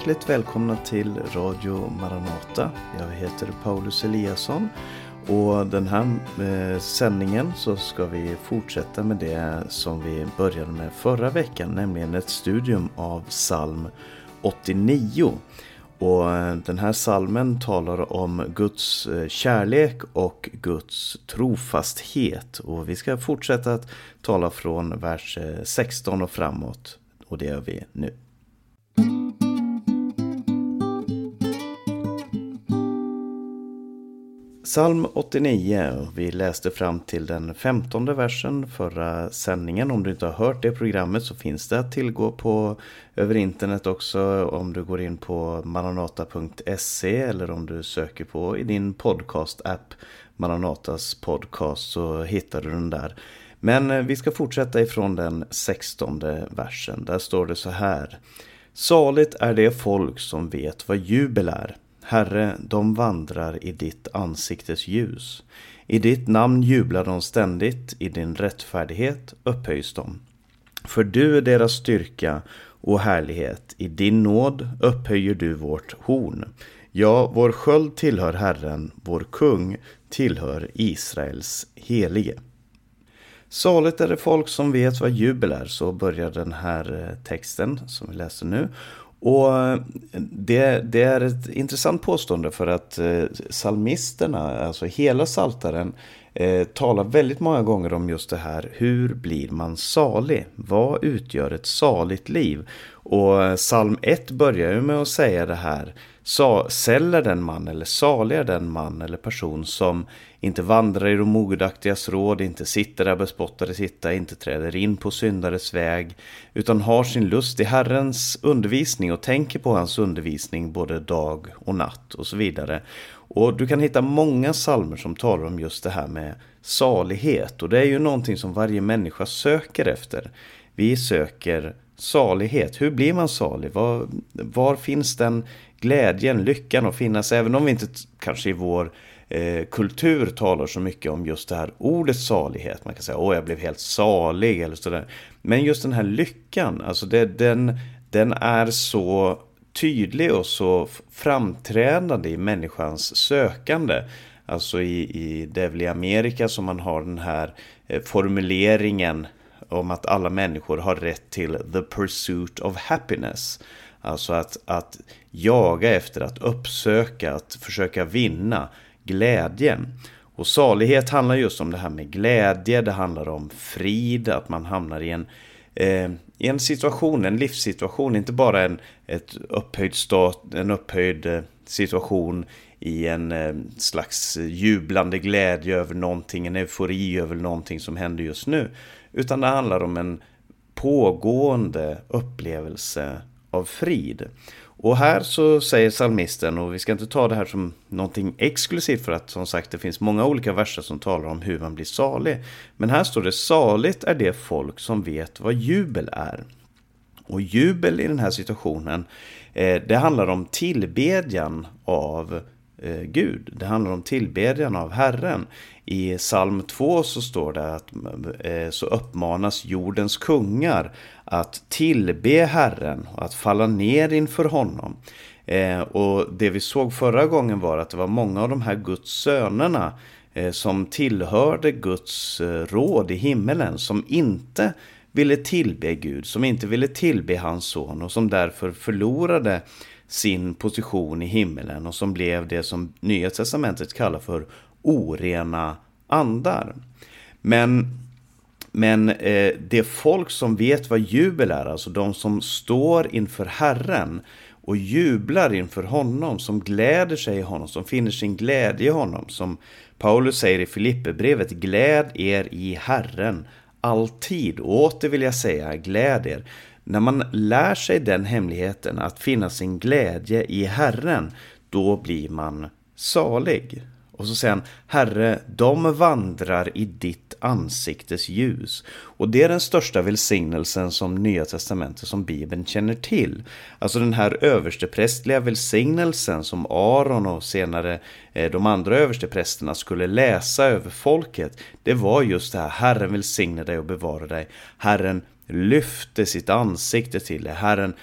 hjärtligt välkomna till Radio Maranata. Jag heter Paulus Eliasson och den här eh, sändningen så ska vi fortsätta med det som vi började med förra veckan, nämligen ett studium av psalm 89. Och eh, den här salmen talar om Guds eh, kärlek och Guds trofasthet. Och vi ska fortsätta att tala från vers eh, 16 och framåt. Och det gör vi nu. Psalm 89, vi läste fram till den femtonde versen förra sändningen. Om du inte har hört det programmet så finns det att tillgå på över internet också om du går in på maranata.se eller om du söker på i din podcast-app Maranatas podcast så hittar du den där. Men eh, vi ska fortsätta ifrån den sextonde versen. Där står det så här. Saligt är det folk som vet vad jubel är Herre, de vandrar i ditt ansiktes ljus. I ditt namn jublar de ständigt, i din rättfärdighet upphöjs de. För du är deras styrka och härlighet, i din nåd upphöjer du vårt horn. Ja, vår sköld tillhör Herren, vår kung tillhör Israels helige. Saligt är det folk som vet vad jubel är, så börjar den här eh, texten som vi läser nu. Och eh, det, det, är ett intressant påstående för att eh, salmisterna, alltså hela saltaren eh, talar väldigt många gånger om just det här. Hur blir man salig? Vad utgör ett saligt liv? Och psalm 1 börjar ju med att säga det här. Säller den man eller salig är den man eller person som inte vandrar i de ogudaktigas råd, inte sitter där bespottade sitta, inte träder in på syndares väg, utan har sin lust i Herrens undervisning och tänker på hans undervisning både dag och natt och så vidare. Och du kan hitta många salmer som talar om just det här med salighet och det är ju någonting som varje människa söker efter. Vi söker salighet. Hur blir man salig? Var, var finns den glädjen, lyckan att finnas? Även om vi inte kanske i vår eh, kultur talar så mycket om just det här ordet salighet. Man kan säga åh jag blev helt salig eller sådär. Men just den här lyckan, alltså det, den, den är så tydlig och så framträdande i människans sökande. Alltså i, i det i Amerika som man har den här eh, formuleringen om att alla människor har rätt till the pursuit of happiness. Alltså att, att jaga efter, att uppsöka, att försöka vinna glädjen. Och salighet handlar just om det här med glädje, det handlar om frid, att man hamnar i en, eh, i en situation, en livssituation, inte bara en ett upphöjd stat, en upphöjd eh, situation i en eh, slags jublande glädje över någonting, en eufori över någonting som händer just nu. Utan det handlar om en pågående upplevelse av frid. Och här så säger salmisten, och vi ska inte ta det här som någonting exklusivt för att som sagt det finns många olika verser som talar om hur man blir salig. Men här står det saligt är det folk som vet vad jubel är. Och jubel i den här situationen, eh, det handlar om tillbedjan av Eh, Gud. Det handlar om tillbedjan av Herren. I psalm 2 så står det att eh, så uppmanas jordens kungar att tillbe Herren och att falla ner inför honom. Eh, och det vi såg förra gången var att det var många av de här Guds sönerna eh, som tillhörde Guds eh, råd i himmelen som inte ville tillbe Gud, som inte ville tillbe hans son och som därför förlorade sin position i himmelen och som blev det som Nya Testamentet kallar för orena andar. Men, men eh, det folk som vet vad jubel är, alltså de som står inför Herren och jublar inför honom, som gläder sig i honom, som finner sin glädje i honom. Som Paulus säger i Filipperbrevet, gläd er i Herren alltid. Och åter vill jag säga, gläd er. När man lär sig den hemligheten, att finna sin glädje i Herren, då blir man salig. Och så säger han, Herre, de vandrar i ditt ansiktes ljus. Och det är den största välsignelsen som Nya Testamentet, som Bibeln känner till. Alltså den här översteprästliga välsignelsen som Aron och senare eh, de andra översteprästerna skulle läsa över folket. Det var just det här, Herren välsigne dig och bevara dig. Herren lyfte sitt ansikte till dig. Herren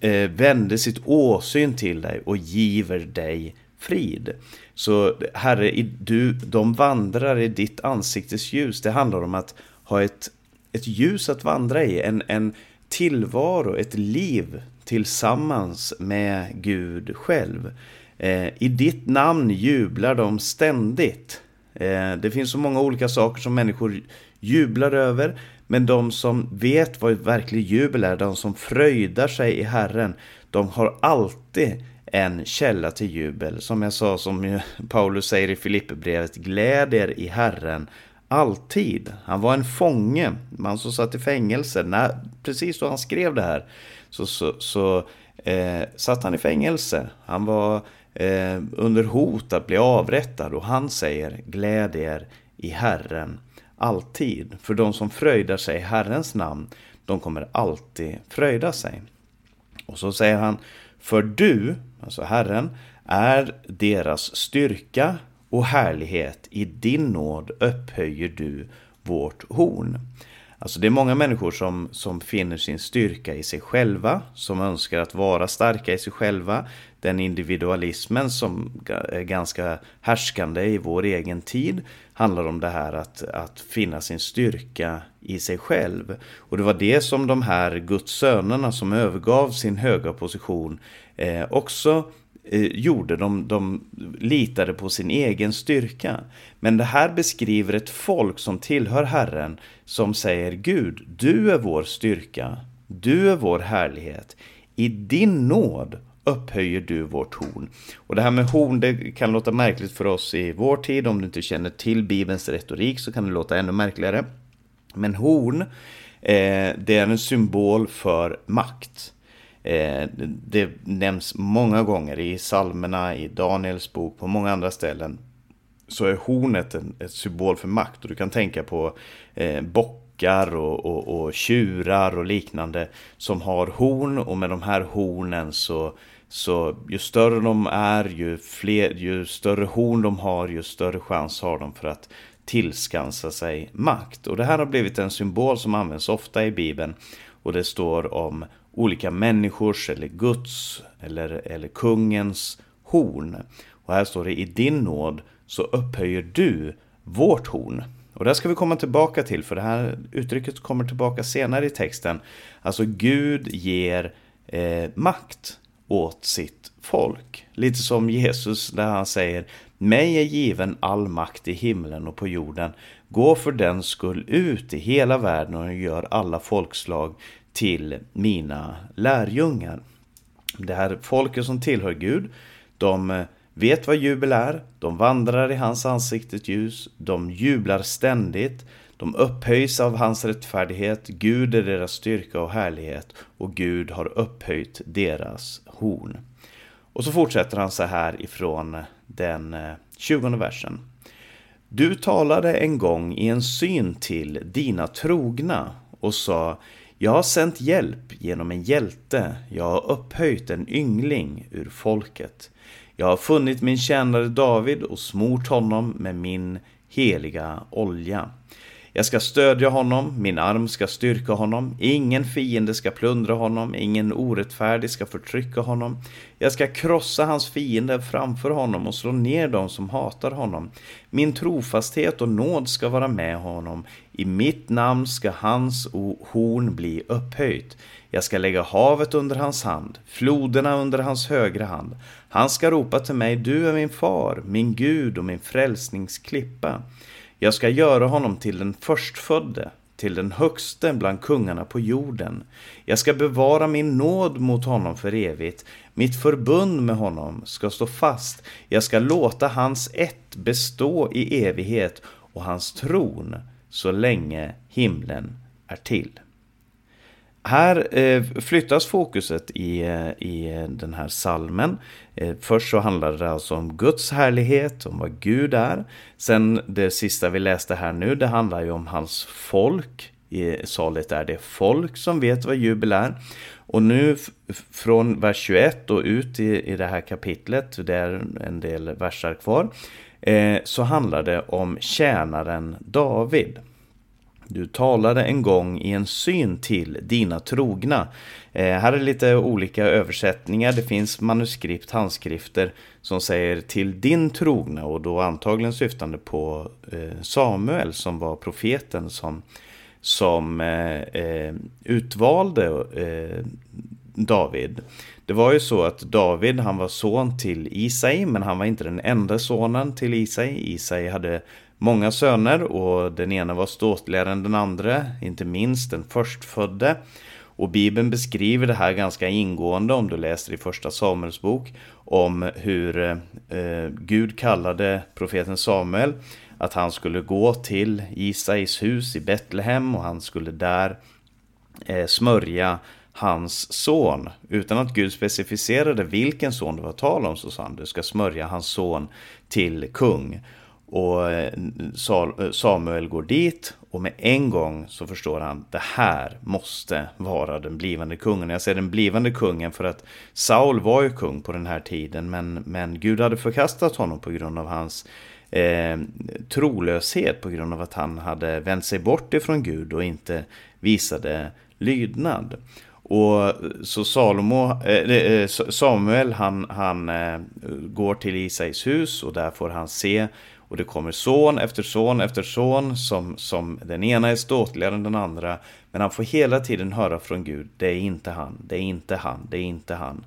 eh, vände sitt åsyn till dig och giver dig frid. Så Herre, du, de vandrar i ditt ansiktes ljus. Det handlar om att ha ett, ett ljus att vandra i, en, en tillvaro, ett liv tillsammans med Gud själv. Eh, I ditt namn jublar de ständigt. Eh, det finns så många olika saker som människor jublar över. Men de som vet vad ett verkligt jubel är, de som fröjdar sig i Herren, de har alltid en källa till jubel. Som jag sa, som Paulus säger i Filipperbrevet, gläd er i Herren alltid. Han var en fånge, man som satt i fängelse. När, precis då han skrev det här så, så, så eh, satt han i fängelse. Han var eh, under hot att bli avrättad och han säger gläd er i Herren alltid. För de som fröjdar sig i Herrens namn, de kommer alltid fröjda sig. Och så säger han, för du, alltså Herren, är deras styrka och härlighet. I din nåd upphöjer du vårt horn. Alltså det är många människor som, som finner sin styrka i sig själva, som önskar att vara starka i sig själva. Den individualismen som är ganska härskande i vår egen tid handlar om det här att, att finna sin styrka i sig själv. Och det var det som de här Guds sönerna som övergav sin höga position eh, också eh, gjorde. De, de litade på sin egen styrka. Men det här beskriver ett folk som tillhör Herren som säger Gud, du är vår styrka, du är vår härlighet. I din nåd upphöjer du vårt horn. Och det här med horn, det kan låta märkligt för oss i vår tid. Om du inte känner till Bibelns retorik så kan det låta ännu märkligare. Men horn, eh, det är en symbol för makt. Eh, det nämns många gånger i salmerna, i Daniels bok, på många andra ställen. Så är hornet en ett symbol för makt och du kan tänka på eh, bockar och, och, och tjurar och liknande som har horn och med de här hornen så så ju större de är, ju, fler, ju större horn de har, ju större chans har de för att tillskansa sig makt. Och det här har blivit en symbol som används ofta i Bibeln. Och det står om olika människors eller Guds eller, eller kungens horn. Och här står det i din nåd så upphöjer du vårt horn. Och det ska vi komma tillbaka till för det här uttrycket kommer tillbaka senare i texten. Alltså Gud ger eh, makt åt sitt folk. Lite som Jesus där han säger Mig är given all makt i himlen och på jorden. Gå för den skull ut i hela världen och gör alla folkslag till mina lärjungar. Det här folket som tillhör Gud, de eh, vet vad jubel är, de vandrar i hans ansiktes ljus, de jublar ständigt, de upphöjs av hans rättfärdighet, Gud är deras styrka och härlighet och Gud har upphöjt deras horn. Och så fortsätter han så här ifrån eh, den eh, 20 versen. Du talade en gång i en syn till dina trogna och sa jag har sänt hjälp genom en hjälte, jag har upphöjt en yngling ur folket. Jag har funnit min tjänare David och smort honom med min heliga olja. Jag ska stödja honom, min arm ska styrka honom, ingen fiende ska plundra honom, ingen orättfärdig ska förtrycka honom. Jag ska krossa hans fiender framför honom och slå ner dem som hatar honom. Min trofasthet och nåd ska vara med honom. I mitt namn ska hans horn bli upphöjt. Jag ska lägga havet under hans hand, floderna under hans högra hand. Han ska ropa till mig, du är min far, min Gud och min frälsningsklippa. Jag ska göra honom till den förstfödde, till den högste bland kungarna på jorden. Jag ska bevara min nåd mot honom för evigt. Mitt förbund med honom ska stå fast. Jag ska låta hans ett bestå i evighet och hans tron så länge himlen är till. Här eh, flyttas fokuset i, eh, i eh, den här salmen. Eh, först så handlar det alltså om Guds härlighet, om vad Gud är. Sen det sista vi läste här nu, det handlar ju om hans folk. I salet är det folk som vet vad jubel är. Och nu från vers 21 och ut i, i det här kapitlet, det är en del versar kvar, eh, så handlar det om tjänaren David. Du talade en gång i en syn till dina trogna. Eh, här är lite olika översättningar. Det finns manuskript, handskrifter som säger till din trogna och då antagligen syftande på eh, Samuel som var profeten som, som eh, eh utvalde eh, David. Det var ju så att David han var son till Isai men han var inte den enda sonen till Isai. Isai hade många söner och den ena var ståtligare än den andra, inte minst den förstfödde. Och Bibeln beskriver det här ganska ingående om du läser i första Samuels bok om hur eh, Gud kallade profeten Samuel att han skulle gå till Isais hus i Betlehem och han skulle där eh, smörja hans son. Utan att Gud specificerade vilken son det var tal om så sa han du ska smörja hans son till kung. Och eh, eh, Samuel går dit och med en gång så förstår han det här måste vara den blivande kungen. Jag säger den blivande kungen för att Saul var ju kung på den här tiden men, men Gud hade förkastat honom på grund av hans eh, trolöshet på grund av att han hade vänt sig bort ifrån Gud och inte visade lydnad. Och så Salomo, eh, eh Samuel han, han eh, går till Isais hus och där får han se och det kommer son efter son efter son som, som den ena är ståtligare än den andra. Men han får hela tiden höra från Gud, det är inte han, det är inte han, det är inte han.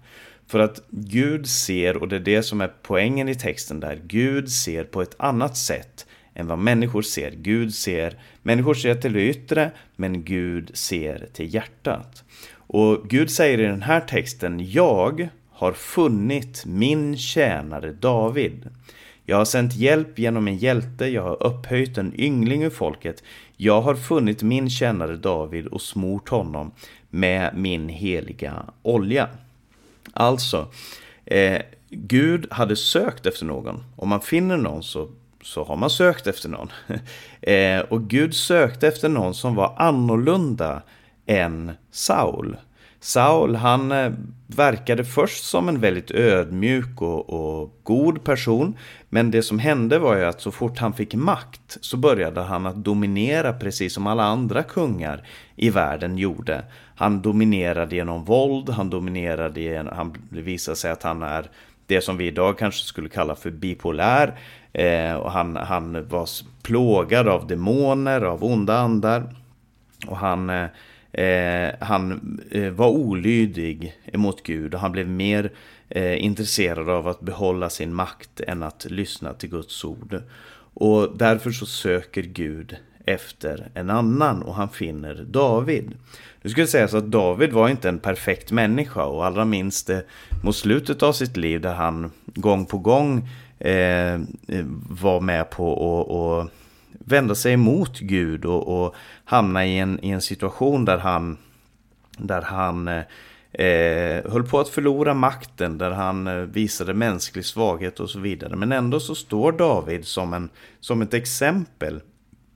För att Gud ser, och det är det som är poängen i texten där, Gud ser på ett annat sätt än vad människor ser. Gud ser, människor ser till det yttre, men Gud ser till hjärtat. Och Gud säger i den här texten, jag har funnit min tjänare David. Jag har sänt hjälp genom en hjälte, jag har upphöjt en yngling ur folket. Jag har funnit min tjänare David och smort honom med min heliga olja. Alltså, eh, Gud hade sökt efter någon. Om man finner någon så, så har man sökt efter någon. eh, och Gud sökte efter någon som var annorlunda än Saul. Saul han eh, verkade först som en väldigt ödmjuk och, och, god person. Men det som hände var ju att så fort han fick makt så började han att dominera precis som alla andra kungar i världen gjorde. Han dominerade genom våld, han dominerade genom, han visade sig att han är det som vi idag kanske skulle kalla för bipolär. Eh, och han, han var plågad av demoner, av onda andar. Och han eh, Eh, han eh, var olydig emot Gud och han blev mer eh, intresserad av att behålla sin makt än att lyssna till Guds ord. Och därför så söker Gud efter en annan och han finner David. Nu skulle sägas att David var inte en perfekt människa och allra minst eh, mot slutet av sitt liv där han gång på gång eh, eh var med på att vända sig emot Gud och, och hamna i en, i en situation där han, där han eh, höll på att förlora makten, där han eh, visade mänsklig svaghet och så vidare. Men ändå så står David som, en, som ett exempel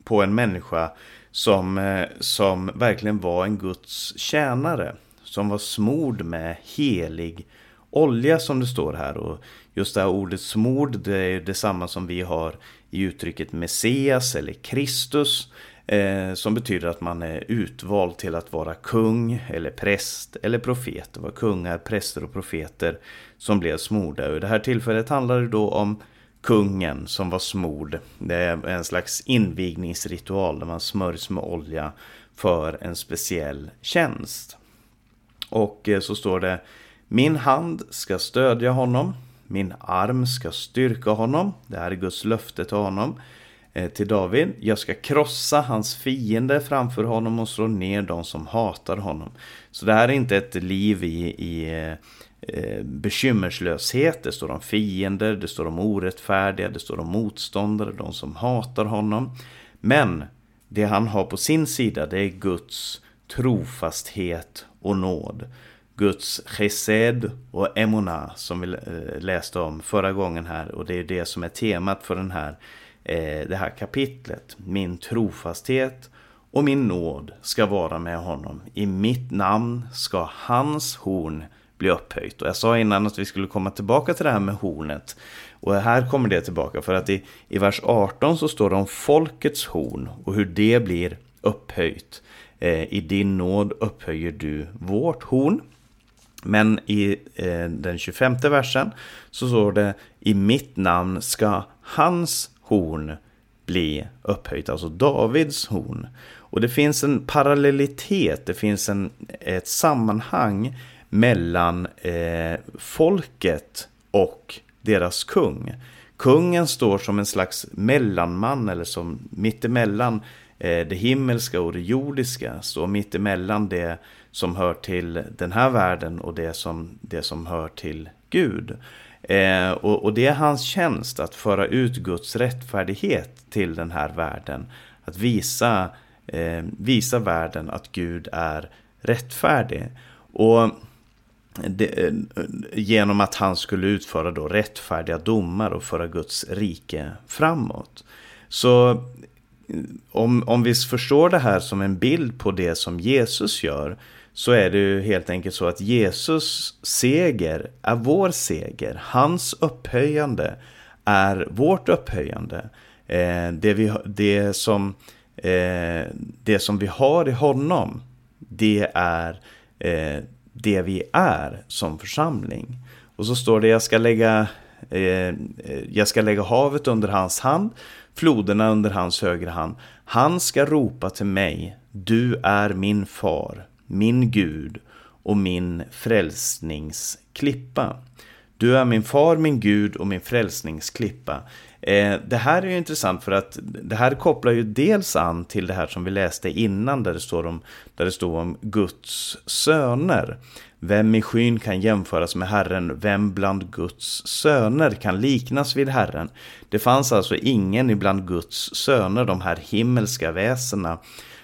på en människa som, eh, som verkligen var en Guds tjänare. Som var smord med helig olja som det står här. Och just det här ordet smord, det är detsamma som vi har i uttrycket Messias eller Kristus. Eh, som betyder att man är utvald till att vara kung eller präst eller profet. Det var kungar, präster och profeter som blev smorda. Och I det här tillfället handlar det då om kungen som var smord. Det är en slags invigningsritual där man smörjs med olja för en speciell tjänst. Och eh, så står det Min hand ska stödja honom min arm ska styrka honom. Det här är Guds löfte till honom. Eh, till David. Jag ska krossa hans fiender framför honom och slå ner de som hatar honom. Så det här är inte ett liv i, i eh, eh, bekymmerslöshet. Det står om fiender, det står om orättfärdiga, det står om motståndare, de som hatar honom. Men det han har på sin sida det är Guds trofasthet och nåd. Guds chesed och emuna som vi eh, läste om förra gången här. Och det är det som är temat för den här, eh, det här kapitlet. Min trofasthet och min nåd ska vara med honom. I mitt namn ska hans horn bli upphöjt. Och jag sa innan att vi skulle komma tillbaka till det här med hornet. Och här kommer det tillbaka för att i, i vers 18 så står det om folkets horn och hur det blir upphöjt. Eh, I din nåd upphöjer du vårt horn. Men i eh, den 25 versen så står det i mitt namn ska hans horn bli upphöjt, alltså Davids horn. Och det finns en parallellitet, det finns en, ett sammanhang mellan eh, folket och deras kung. Kungen står som en slags mellanman eller som mittemellan eh, det himmelska och det jordiska. står mittemellan det som hör till den här världen och det som, det som hör till Gud. Eh, och, och, det är hans tjänst att föra ut Guds rättfärdighet till den här världen. Att visa, eh, visa världen att Gud är rättfärdig. Och det, eh, genom att han skulle utföra då rättfärdiga domar och föra Guds rike framåt. Så eh, om, om vi förstår det här som en bild på det som Jesus gör så är det ju helt enkelt så att Jesus seger är vår seger. Hans upphöjande är vårt upphöjande. Eh, det, vi, det, som, eh, det som vi har i honom, det är eh, det vi är som församling. Och så står det, jag ska lägga, eh, jag ska lägga havet under hans hand, floderna under hans högra hand. Han ska ropa till mig, du är min far, min Gud och min frälsningsklippa. Du är min far, min Gud och min frälsningsklippa. Eh, det här är ju intressant för att det här kopplar ju dels an till det här som vi läste innan där det står om, där det står om Guds söner. Vem i skyn kan jämföras med Herren? Vem bland Guds söner kan liknas vid Herren? Det fanns alltså ingen ibland Guds söner, de här himmelska väsena,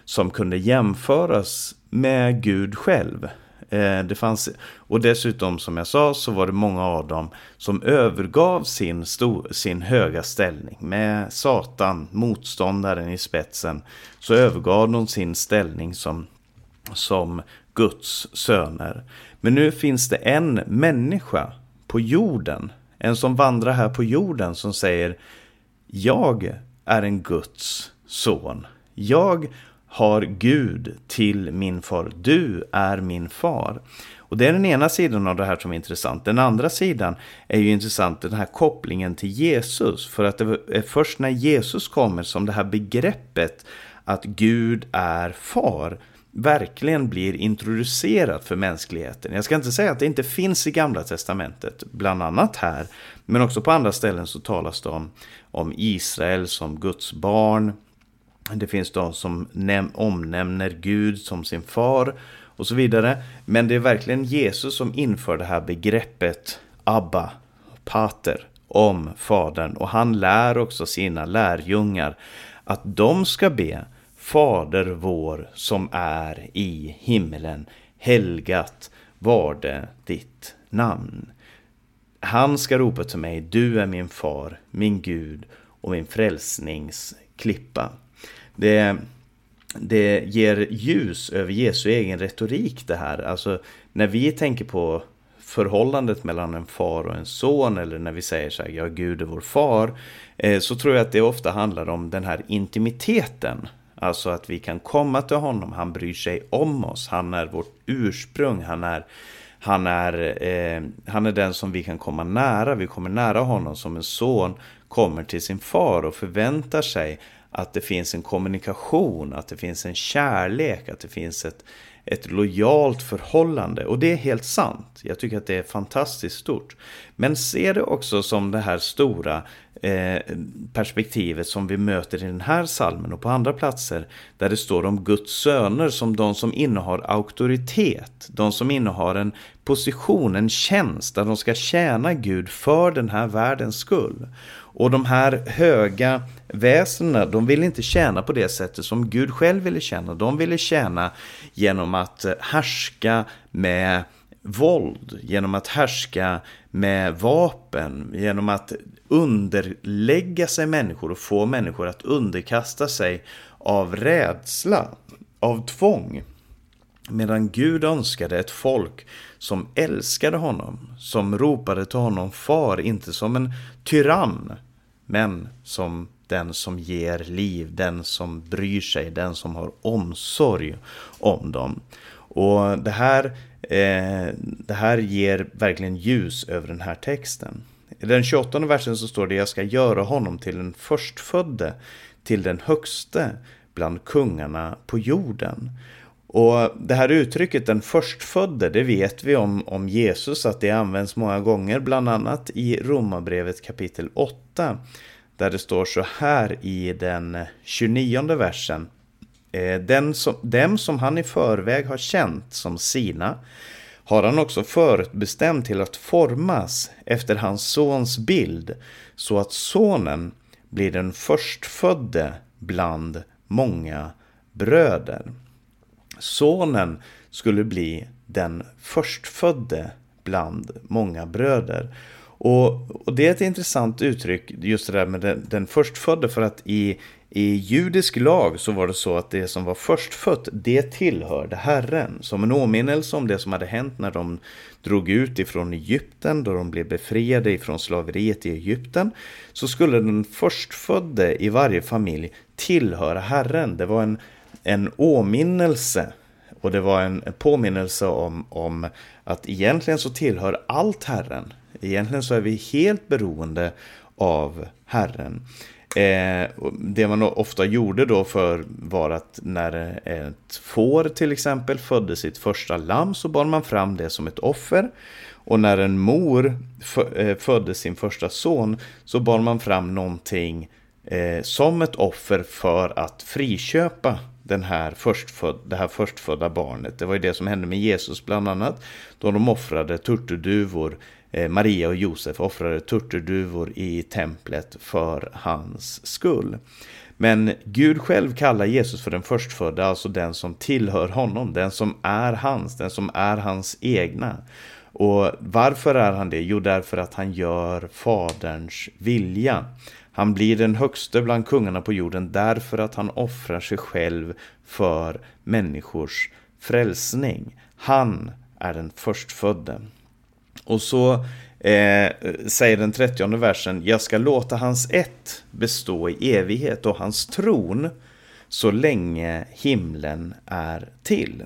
som kunde jämföras med Gud själv. Eh, det fanns, och dessutom som jag sa så var det många av dem som övergav sin, stor, sin höga ställning. Med Satan, motståndaren i spetsen, så övergav de sin ställning som, som Guds söner. Men nu finns det en människa på jorden, en som vandrar här på jorden som säger Jag är en Guds son. Jag har Gud till min far. Du är min far. Och det är den ena sidan av det här som är intressant. Den andra sidan är ju intressant, den här kopplingen till Jesus. För att det är först när Jesus kommer som det här begreppet att Gud är far verkligen blir introducerat för mänskligheten. Jag ska inte säga att det inte finns i Gamla Testamentet, bland annat här. Men också på andra ställen så talas det om, om Israel som Guds barn. Det finns de som omnämner Gud som sin far och så vidare. Men det är verkligen Jesus som inför det här begreppet Abba, Pater, om Fadern. Och han lär också sina lärjungar att de ska be Fader vår som är i himmelen. Helgat varde ditt namn. Han ska ropa till mig, du är min far, min Gud och min frälsningsklippa. Det, det ger ljus över Jesu egen retorik det här. Alltså när vi tänker på förhållandet mellan en far och en son eller när vi säger så här, ja Gud är vår far. Eh, så tror jag att det ofta handlar om den här intimiteten. Alltså att vi kan komma till honom, han bryr sig om oss, han är vårt ursprung, han är, han är, eh, han är den som vi kan komma nära, vi kommer nära honom som en son kommer till sin far och förväntar sig att det finns en kommunikation, att det finns en kärlek, att det finns ett, ett lojalt förhållande. Och det är helt sant. Jag tycker att det är fantastiskt stort. Men se det också som det här stora eh, perspektivet som vi möter i den här salmen och på andra platser. Där det står om Guds söner som de som innehar auktoritet. De som innehar en position, en tjänst där de ska tjäna Gud för den här världens skull. Och de här höga väsendena, de vill inte tjäna på det sättet som Gud själv ville tjäna. De ville tjäna genom att härska med våld, genom att härska med vapen, genom att underlägga sig människor och få människor att underkasta sig av rädsla, av tvång. Medan Gud önskade ett folk som älskade honom, som ropade till honom far, inte som en tyrann, men som den som ger liv, den som bryr sig, den som har omsorg om dem. Och det här, eh, det här ger verkligen ljus över den här texten. I den 28 versen så står det Jag ska göra honom till den förstfödde, till den högste bland kungarna på jorden. Och det här uttrycket den förstfödde, det vet vi om, om Jesus att det används många gånger, bland annat i Romarbrevet kapitel 8. Där det står så här i den 29 versen. Eh, den som, dem som han i förväg har känt som sina har han också förutbestämt till att formas efter hans sons bild så att sonen blir den förstfödde bland många bröder. Sonen skulle bli den förstfödde bland många bröder. Och, och, det är ett intressant uttryck, just det där med den, den förstfödde, för att i, i judisk lag så var det så att det som var förstfött, det tillhörde Herren. Som en åminnelse om det som hade hänt när de drog ut ifrån Egypten, då de blev befriade ifrån slaveriet i Egypten, så skulle den förstfödde i varje familj tillhöra Herren. Det var en, en åminnelse och det var en påminnelse om, om att egentligen så tillhör allt Herren. Egentligen så är vi helt beroende av Herren. Eh, det man ofta gjorde då för var att när ett får till exempel födde sitt första lamm så bar man fram det som ett offer. Och när en mor eh, födde sin första son så bar man fram någonting eh, som ett offer för att friköpa den här förstföd, det här förstfödda barnet. Det var ju det som hände med Jesus bland annat. Då de offrade turturduvor Eh, Maria och Josef offrade turturduvor i templet för hans skull. Men Gud själv kallar Jesus för den förstfödda, alltså den som tillhör honom, den som är hans, den som är hans egna. Och varför är han det? Jo, därför att han gör Faderns vilja. Han blir den högste bland kungarna på jorden därför att han offrar sig själv för människors frälsning. Han är den förstfödde. Och så eh, säger den trettionde versen, jag ska låta hans ett bestå i evighet och hans tron så länge himlen är till.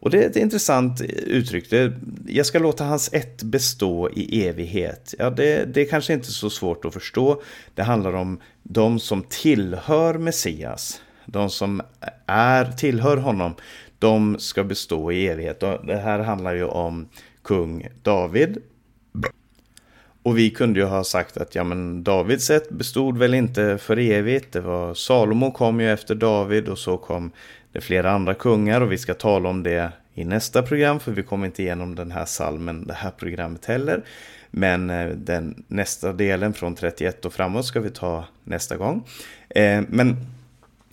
Och det är ett intressant uttryck. Det, jag ska låta hans ett bestå i evighet. Ja, det, det är kanske inte så svårt att förstå. Det handlar om de som tillhör Messias. De som är, tillhör honom. De ska bestå i evighet. Och det här handlar ju om kung David. Och vi kunde ju ha sagt att ja, men Davids sätt bestod väl inte för evigt. Det var Salomo kom ju efter David och så kom det flera andra kungar och vi ska tala om det i nästa program för vi kommer inte igenom den här salmen det här programmet heller. Men eh, den nästa delen från 31 och framåt ska vi ta nästa gång. Eh, men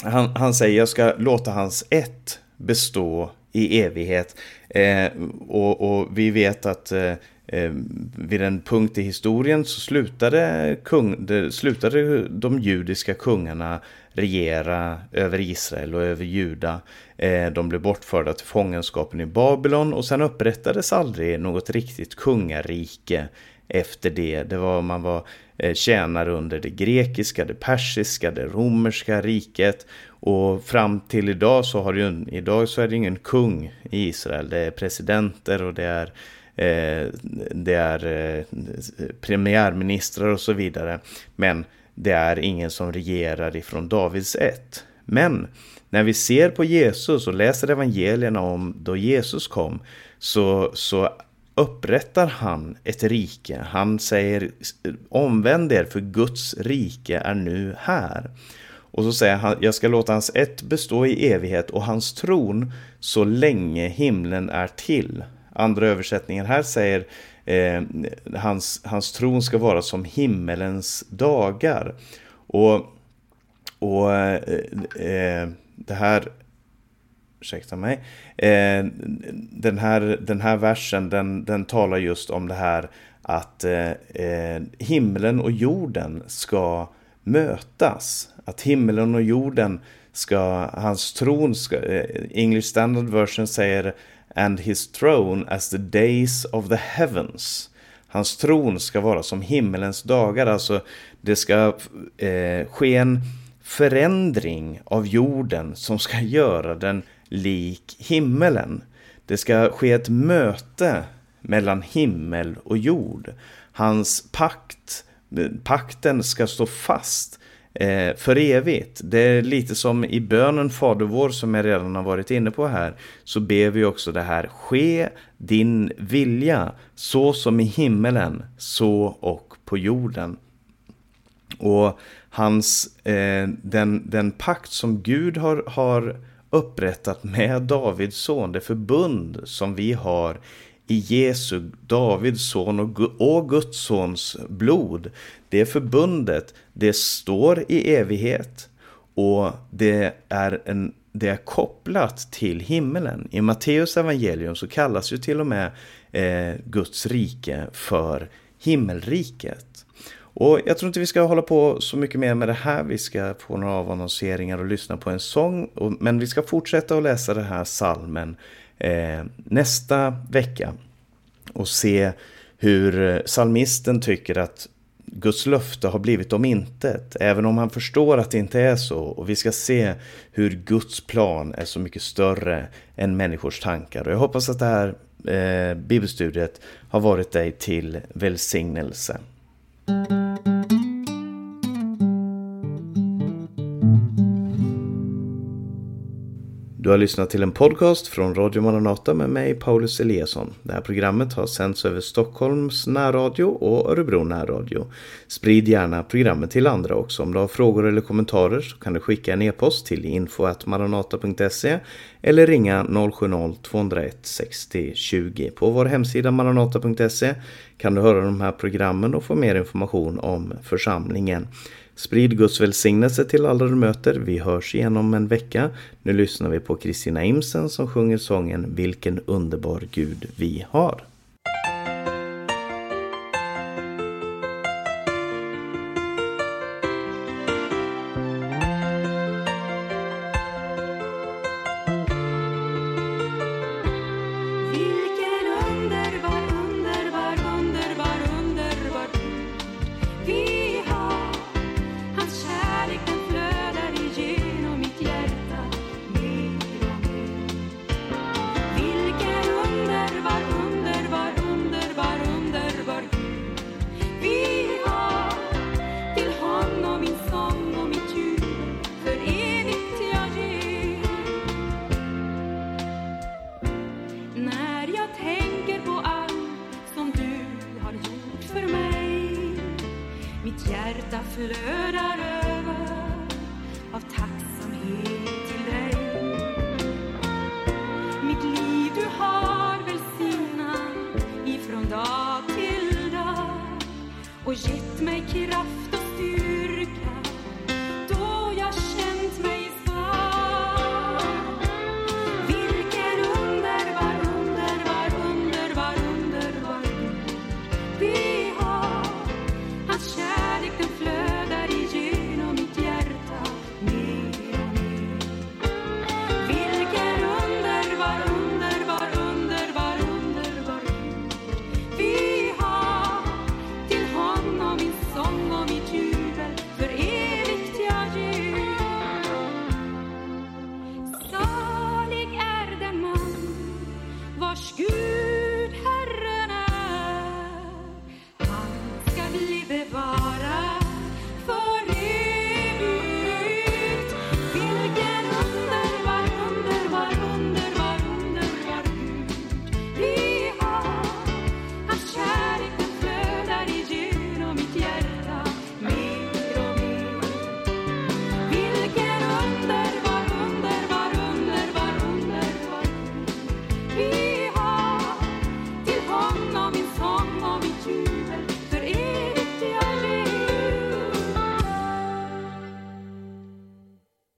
han, han säger jag ska låta hans ett bestå i evighet. Eh, och, och, vi vet att eh, eh, vid en punkt i historien så slutade, kung, det, slutade de judiska kungarna regera över Israel och över Juda. Eh, de blev bortförda till fångenskapen i Babylon och sen upprättades aldrig något riktigt kungarike efter det. Det var, man var eh, tjänare under det grekiska, det persiska, det romerska riket. Och fram till idag så har ju, idag så är det ingen kung i Israel. Det är presidenter och det är eh, det är eh, premiärministrar och så vidare. Men det är ingen som regerar ifrån Davids ett. Men när vi ser på Jesus och läser evangelierna om då Jesus kom så, så upprättar han ett rike. Han säger omvänd er för Guds rike är nu här. Och så säger han, jag ska låta hans ett bestå i evighet och hans tron så länge himlen är till. Andra översättningen här säger eh, hans, hans tron ska vara som himmelens dagar. Och, och eh, eh det här ursäkta mig. Eh, den, här, den här versen den, den talar just om det här att eh, eh himlen och jorden ska mötas. Att himlen och jorden ska, hans tron ska, eh, English Standard Version säger And his throne as the days of the heavens. Hans tron ska vara som himmelens dagar, alltså det ska eh, ske en förändring av jorden som ska göra den lik himmelen. Det ska ske ett möte mellan himmel och jord. Hans pakt, eh, pakten ska stå fast eh, för evigt. Det är lite som i bönen Fader vår som jag redan har varit inne på här. Så ber vi också det här. Ske din vilja så som i himmelen, så och på jorden. Och hans, eh, den, den pakt som Gud har, har upprättat med Davids son, det förbund som vi har i Jesu, Davids son och Guds sons blod. Det förbundet, det står i evighet och det är, en, det är kopplat till himmelen. I Matteus evangelium så kallas ju till och med eh, Guds rike för himmelriket. Och jag tror inte vi ska hålla på så mycket mer med det här. Vi ska få några avannonseringar och lyssna på en sång. Men vi ska fortsätta att läsa den här salmen eh, nästa vecka. Och se hur eh, salmisten tycker att Guds löfte har blivit om intet, även om han förstår att det inte är så. Och vi ska se hur Guds plan är så mycket större än människors tankar. Och jag hoppas att det här eh, bibelstudiet har varit dig till välsignelse. Du har lyssnat till en podcast från Radio Maranata med mig, Paulus Eliasson. Det här programmet har sänds över Stockholms närradio och Örebro närradio. Sprid gärna programmet till andra också. Om du har frågor eller kommentarer så kan du skicka en e-post till info.maranata.se eller ringa 070-201 60 20. På vår hemsida maranata.se kan du höra de här programmen och få mer information om församlingen. Sprid Guds välsignelse till alla du möter. Vi hörs igen om en vecka. Nu lyssnar vi på Kristina Imsen som sjunger sången Vilken underbar Gud vi har.